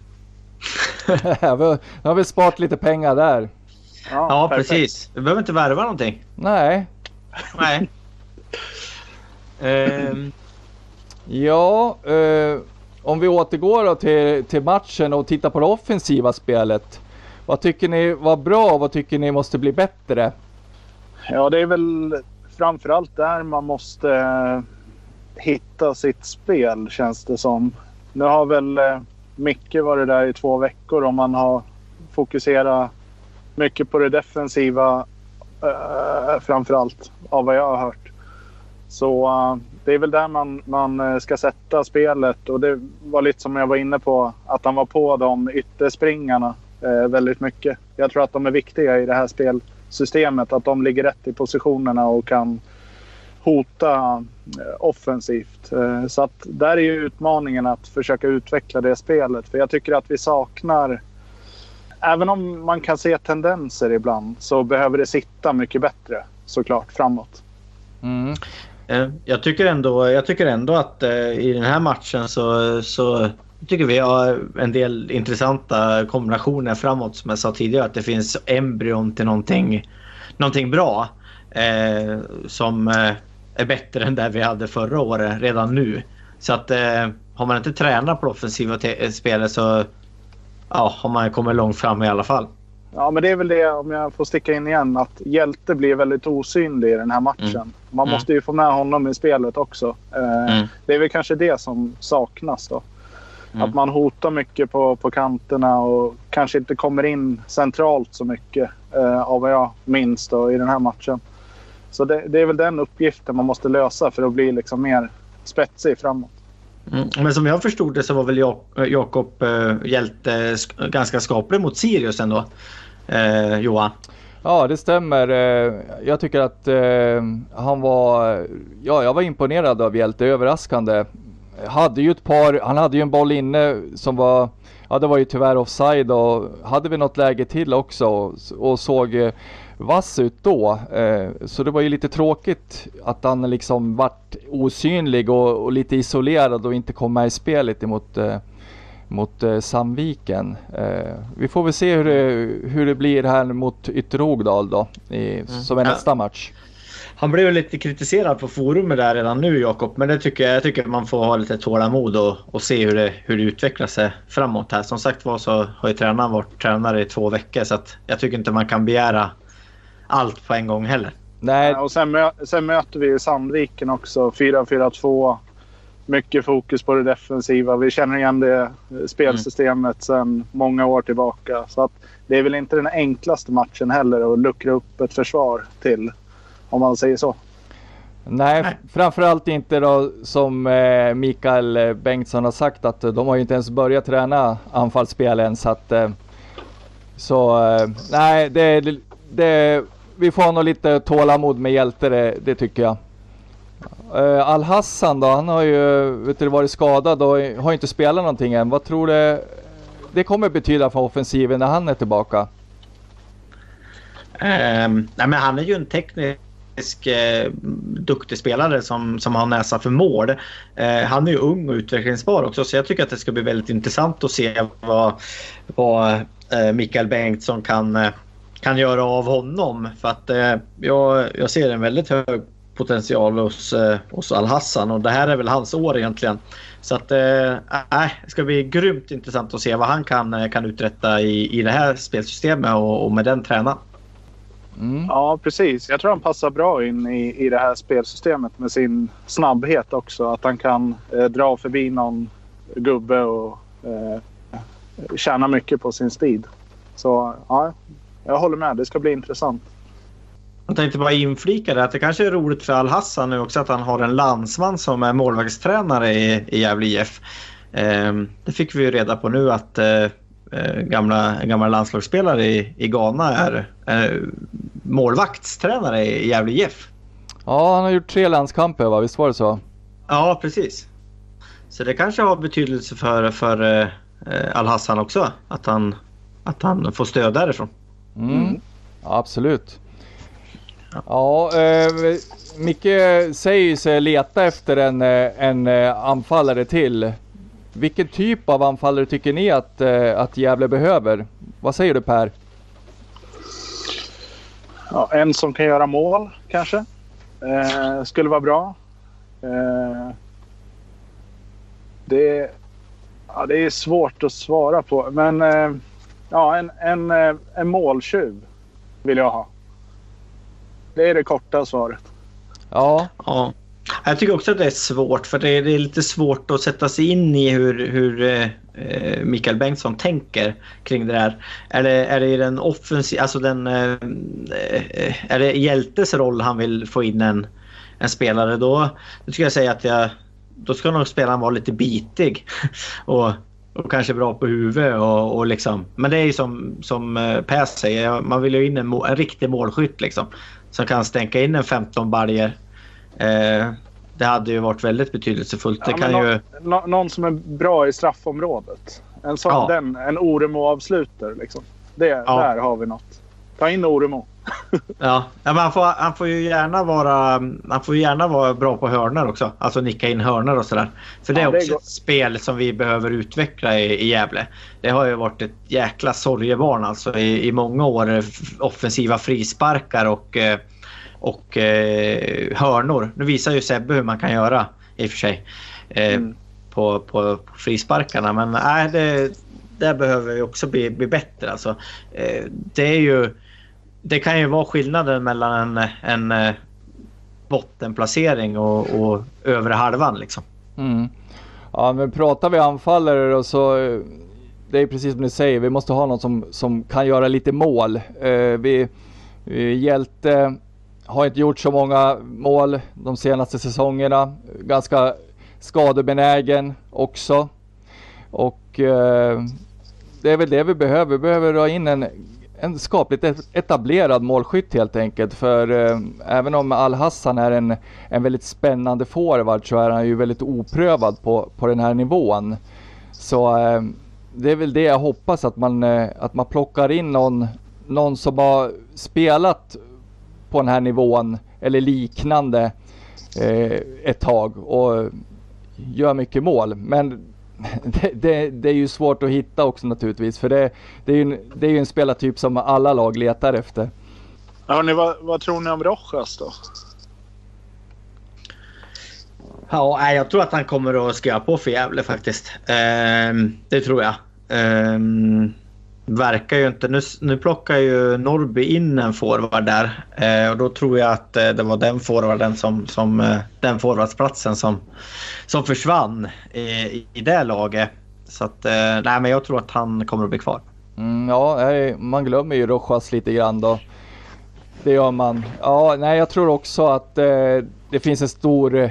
då har vi sparat lite pengar där. Ja, ja precis. Vi behöver inte värva någonting. Nej. Nej. um. Ja, uh, om vi återgår då till, till matchen och tittar på det offensiva spelet. Vad tycker ni var bra och vad tycker ni måste bli bättre? Ja, det är väl framförallt där man måste uh, hitta sitt spel känns det som. Nu har väl mycket var varit där i två veckor och man har fokuserat mycket på det defensiva framför framförallt av vad jag har hört. Så eh, det är väl där man, man eh, ska sätta spelet och det var lite som jag var inne på att han var på de ytterspringarna eh, väldigt mycket. Jag tror att de är viktiga i det här spelsystemet. Att de ligger rätt i positionerna och kan hota eh, offensivt. Eh, så att där är ju utmaningen att försöka utveckla det spelet. För jag tycker att vi saknar även om man kan se tendenser ibland så behöver det sitta mycket bättre såklart framåt. Mm. Eh, jag tycker ändå, jag tycker ändå att i den här matchen så, så tycker vi har en del intressanta kombinationer framåt som jag sa tidigare. Att det finns embryon till någonting, någonting bra. Eh, som eh, är bättre än det vi hade förra året redan nu. Så att eh, har man inte tränat på offensiva spelet så ja, har man kommit långt fram i alla fall. Ja, men det är väl det, om jag får sticka in igen, att Hjälte blir väldigt osynlig i den här matchen. Mm. Man mm. måste ju få med honom i spelet också. Eh, mm. Det är väl kanske det som saknas då. Mm. Att man hotar mycket på, på kanterna och kanske inte kommer in centralt så mycket eh, av vad jag minns då, i den här matchen. Så det, det, är väl den uppgiften man måste lösa för att bli liksom mer spetsig framåt. Mm. Men som jag förstod det så var väl Jakob eh, Hjälte ganska skaplig mot Sirius ändå, eh, Johan? Ja, det stämmer. Eh, jag tycker att eh, han var... Ja, jag var imponerad av Hjälte, överraskande. Hade ju ett par, han hade ju en boll inne som var... Ja, det var ju tyvärr offside och hade vi något läge till också och, såg eh, vass ut då. Eh, så det var ju lite tråkigt att han liksom vart osynlig och, och lite isolerad och inte kom med i spelet emot eh, mot eh, Sandviken. Eh, vi får väl se hur det, hur det blir här mot Ytterhogdal då, i, mm. som är nästa match. Han blev lite kritiserad på forumet där redan nu Jakob, men det tycker jag, jag tycker man får ha lite tålamod och, och se hur det, hur det utvecklar sig framåt här. Som sagt var så har ju tränaren varit tränare i två veckor så att jag tycker inte man kan begära allt på en gång heller. Nej. Och sen, mö sen möter vi Sandviken också. 4-4-2. Mycket fokus på det defensiva. Vi känner igen det spelsystemet mm. sedan många år tillbaka. Så att det är väl inte den enklaste matchen heller att luckra upp ett försvar till. Om man säger så. Nej, Nej. framförallt inte då som eh, Mikael Bengtsson har sagt att de har ju inte ens börjat träna anfallsspel än. Så, att, eh, så eh, nej, det, det, vi får nog lite tålamod med Hjälte, det, det tycker jag. Uh, Al-Hassan då, han har ju vet du, varit skadad och har inte spelat någonting än. Vad tror du det kommer betyda för offensiven när han är tillbaka? Um, nej men han är ju en teknisk eh, duktig spelare som, som har näsa för mål. Eh, han är ju ung och utvecklingsbar också så jag tycker att det ska bli väldigt intressant att se vad, vad eh, Mikael Bengtsson kan kan göra av honom. För att eh, jag, jag ser en väldigt hög potential hos, eh, hos Al-Hassan och det här är väl hans år egentligen. Så att eh, äh, det ska bli grymt intressant att se vad han kan, eh, kan uträtta i, i det här spelsystemet och, och med den tränaren. Mm. Ja, precis. Jag tror han passar bra in i, i det här spelsystemet med sin snabbhet också. Att han kan eh, dra förbi någon gubbe och eh, tjäna mycket på sin speed. Så ja, jag håller med. Det ska bli intressant. Jag tänkte bara inflika det att det kanske är roligt för Al-Hassan nu också att han har en landsman som är målvaktstränare i, i Gävle IF. Eh, det fick vi ju reda på nu att eh, eh, gamla, gamla landslagsspelare i, i Ghana är eh, målvaktstränare i Gävle IF. Ja, han har gjort tre landskamper va? Visst var det så? Ja, precis. Så det kanske har betydelse för, för eh, Al-Hassan också. Att han, att han får stöd därifrån. Mm. Ja, absolut. Ja, eh, Micke säger sig leta efter en, eh, en eh, anfallare till. Vilken typ av anfallare tycker ni att, eh, att Gävle behöver? Vad säger du Per? Ja, en som kan göra mål kanske. Eh, skulle vara bra. Eh, det, ja, det är svårt att svara på. Men eh, ja, en, en, eh, en måltjuv vill jag ha. Det är det korta svaret. Ja, Ja. Jag tycker också att det är svårt för det är, det är lite svårt att sätta sig in i hur, hur eh, Mikael Bengtsson tänker kring det där. Är det, är det i den offensiva, alltså den... Eh, eh, är det Hjältes roll han vill få in en, en spelare då, då skulle jag säga att jag, då ska nog spelaren vara lite bitig. och, och kanske bra på huvudet och, och liksom. Men det är ju som, som eh, Per säger, man vill ju in en, en riktig målskytt liksom. Som kan stänka in en 15 baljer Eh, det hade ju varit väldigt betydelsefullt. Ja, det kan nå- ju... nå- någon som är bra i straffområdet. En sån, Ja. den, en Oremo-avslutare liksom. Det, Där har vi något. Ta in Oremo. Ja, men han, får, han får ju gärna vara han får gärna vara bra på hörnor också. Alltså nicka in hörnor och sådär. För det är Ja, det är också gott. ett spel som vi behöver utveckla i, i Gävle. Det har ju varit ett jäkla sorgebarn alltså i, i många år. Offensiva frisparkar och, eh, och eh, hörnor. Nu visar ju Sebbe hur man kan göra i och för sig. Eh, Mm. på, på, på frisparkarna. Men nej, det, där behöver vi också bli, bli bättre. Alltså, eh, det är ju det kan ju vara skillnaden mellan en, en eh, bottenplacering och, och övre halvan. Liksom. Mm. Ja, men pratar vi anfallare och så eh, det är precis som ni säger, vi måste ha någon som, som kan göra lite mål. Eh, vi, vi, Hjälte har inte gjort så många mål de senaste säsongerna. Ganska skadebenägen också. Och eh, det är väl det vi behöver. Vi behöver ha in en, en skapligt e- etablerad målskytt helt enkelt. För eh, även om Al-Hassan är en, en väldigt spännande forward så är han ju väldigt oprövad på, på den här nivån. Så eh, det är väl det jag hoppas att man, eh, att man plockar in någon, någon som har spelat på den här nivån eller liknande eh, ett tag och gör mycket mål. Men det, det, det är ju svårt att hitta också naturligtvis för det, det, är, ju en, det är ju en spelartyp som alla lag letar efter. Hörrni, vad, vad tror ni om Rojas då? Ja, jag tror att han kommer att skriva på för Gävle faktiskt. Ehm, det tror jag. Ehm, verkar ju inte... Nu, nu plockar ju Norrby in en forward där. Eh, och då tror jag att eh, det var den forwarden som... som eh, den forwardsplatsen som, som försvann eh, i, i det laget. Så att... Eh, nej, men jag tror att han kommer att bli kvar. Mm, ja, man glömmer ju Rojas lite grann då. Det gör man. Ja, nej, jag tror också att eh, det finns en stor, eh,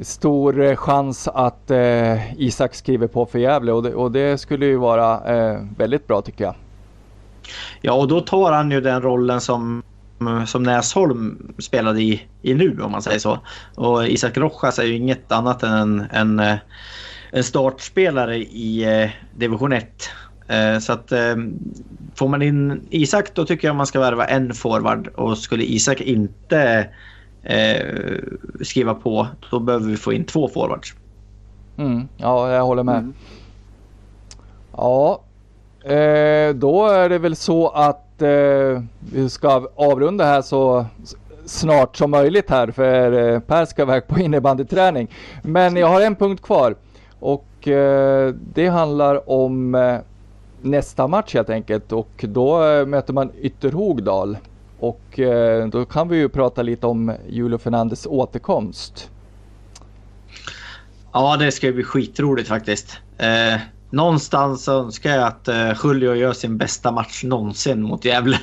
stor eh, chans att eh, Isak skriver på för Gävle och det, och det skulle ju vara eh, väldigt bra tycker jag. Ja, och då tar han ju den rollen som, som Näsholm spelade i, i nu om man säger så. Och Isak Rojas är ju inget annat än en, en, eh, en startspelare i eh, division 1. Eh, så att eh, får man in Isak då tycker jag man ska värva en forward och skulle Isak inte eh, skriva på då behöver vi få in två forwards. Mm, ja, jag håller med. Mm. Ja, eh, då är det väl så att eh, vi ska avrunda här så snart som möjligt här för eh, Per ska iväg på innebandyträning. Men jag har en punkt kvar och eh, det handlar om eh, nästa match helt enkelt och då eh, möter man Ytterhogdal och eh, då kan vi ju prata lite om Julio Fernandes återkomst. Ja, det ska ju bli skitroligt faktiskt. Eh, någonstans önskar jag att eh, Julio gör sin bästa match någonsin mot Gävle.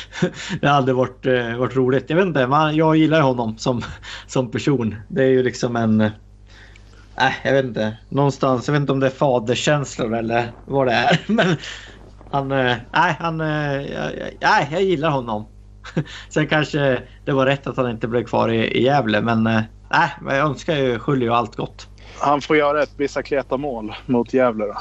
det hade varit, eh, varit roligt. Jag vet inte, man, jag gillar honom som, som person. Det är ju liksom en... Eh, jag vet inte. Någonstans, jag vet inte om det är faderskänslor eller vad det är. Men han... Nej, han... Nej, jag gillar honom. Sen kanske det var rätt att han inte blev kvar i, i Gävle, men nej, jag önskar ju Julio allt gott. Han får göra ett Bicicleta-mål mot Gävle då.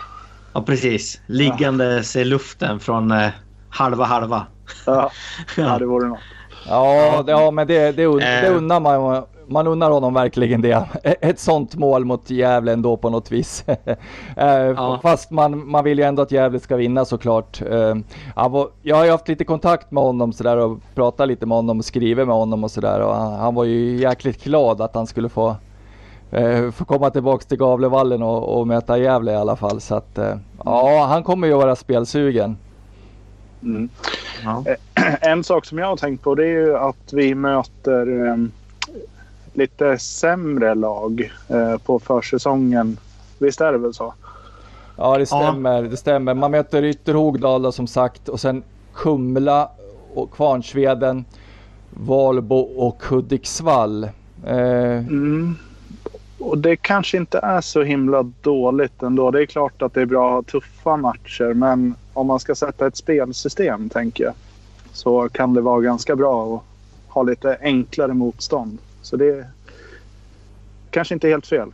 Ja, precis. Liggandes ja. i luften från eh, halva halva. Ja, ja det vore något. Ja, det, ja men det, det, det eh. unnar man man unnar honom verkligen det. Ett sånt mål mot Gävle ändå på något vis. Eh, ja. Fast man, man vill ju ändå att Gävle ska vinna såklart. Jag har ju haft lite kontakt med honom sådär och pratat lite med honom och skrivit med honom och sådär. Och han, han var ju jäkligt glad att han skulle få eh, få komma tillbaks till Gavlevallen och, och möta Gävle i alla fall. Så att, eh, ja, han kommer ju vara spelsugen. Mm. Ja. Eh, en sak som jag har tänkt på det är ju att vi möter eh, lite sämre lag eh, på försäsongen. Visst är det väl så? Ja, det stämmer. Ja. Det stämmer. Man möter Ytterhogdal som sagt och sen Kumla och Kvarnsveden, Valbo och Hudiksvall. Eh, mm. Och det kanske inte är så himla dåligt ändå. Det är klart att det är bra att ha tuffa matcher men om man ska sätta ett spelsystem tänker jag så kan det vara ganska bra att ha lite enklare motstånd. Så det är kanske inte helt fel.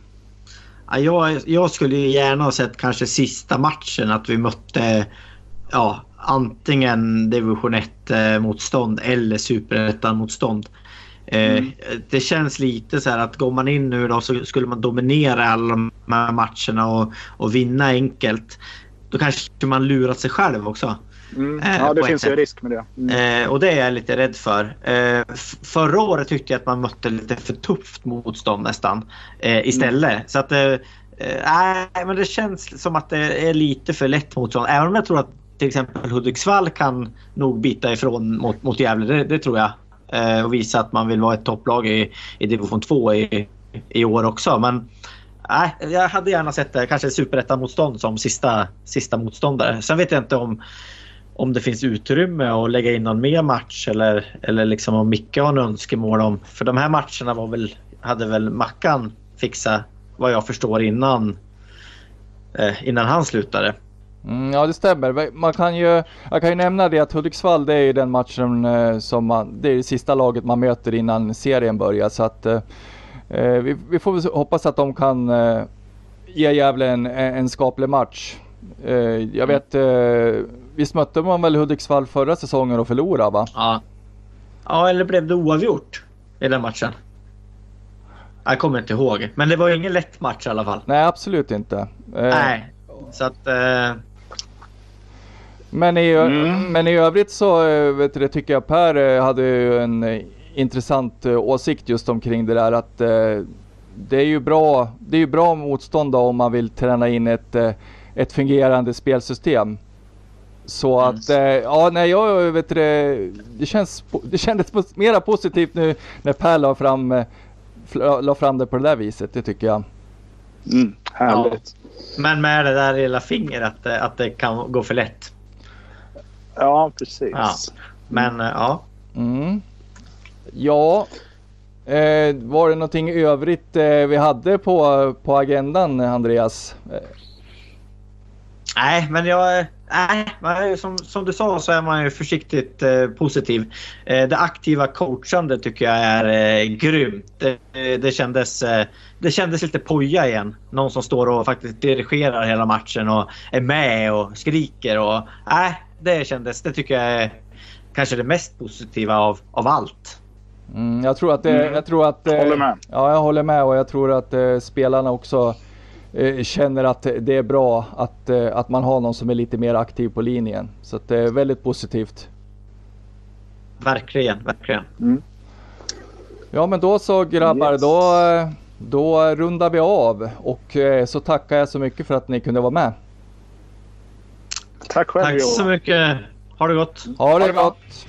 jag, jag skulle gärna ha sett kanske sista matchen att vi mötte ja, antingen division 1 eh, motstånd eller superettan motstånd. Eh, mm. Det känns lite så här att går man in nu då så skulle man dominera alla de här matcherna och, och vinna enkelt. Då kanske man lurat sig själv också. Mm. Eh, ja, det finns ju risk med det. Mm. Eh, och det är jag lite rädd för. Eh, förra året tyckte jag att man mötte lite för tufft motstånd nästan. Istället. Mm. Så att Nej, men det känns som att det är lite för lätt motstånd. Även om jag tror att till exempel Hudiksvall kan nog bita ifrån mot, mot Gävle. Det, det tror jag. Och visa att man vill vara ett topplag i, i division 2 i, i år också. Men nej, jag hade gärna sett det, kanske superettan-motstånd som sista, sista motståndare. Sen vet jag inte om, om det finns utrymme att lägga in någon mer match eller, eller liksom om Micke har en önskemål om... För de här matcherna var väl, hade väl Mackan fixat vad jag förstår innan, eh, innan han slutade. Mm, ja det stämmer. Man kan ju, jag kan ju nämna det att Hudiksvall det är ju den matchen eh, som man, det är det sista laget man möter innan serien börjar. Så att eh, eh vi, vi, får hoppas att de kan eh, ge Gävle en, en skaplig match. Eh, jag vet, eh, visst mötte man väl Hudiksvall förra säsongen och förlorade va? Ja. Ja eller blev det oavgjort i den matchen? Jag kommer inte ihåg. Men det var ju ingen lätt match i alla fall. Nej absolut inte. Nej. Så att... Men i, mm. men i övrigt så eh, vet du, tycker jag Per eh, hade ju en eh, intressant åsikt just omkring det där att det är ju bra, det är ju bra motstånd om man vill träna in ett, ett fungerande spelsystem. Så mm. att, ja nej jag vet det, det känns, det kändes mera positivt nu när Per la fram, la fram det på det där viset, det tycker jag. Mm, härligt. Ja. Men med det där lilla fingret att, att det kan gå för lätt. Ja, precis. Ja. Men mm. ja. Mm. Ja. Eh, var det någonting övrigt eh, vi hade på, på agendan Andreas? Nej, men jag... Nej, som, som du sa så är man ju försiktigt eh, positiv. Eh, det aktiva coachandet tycker jag är eh, grymt. Det, det, kändes, eh, det kändes lite poja igen. Någon som står och faktiskt dirigerar hela matchen och är med och skriker. Och, nej, det kändes, det tycker jag är kanske det mest positiva av, av allt. Mm, jag tror att det, mm. jag tror att... Eh, håller med. Ja, jag håller med och jag tror att eh, spelarna också eh, känner att det är bra att, eh, att man har någon som är lite mer aktiv på linjen. Så att det är väldigt positivt. Verkligen, verkligen. Mm. Ja men då så grabbar, yes. då, då rundar vi av och eh, så tackar jag så mycket för att ni kunde vara med. Tack själv Tack så mycket. Ha det gott. Ha det gott.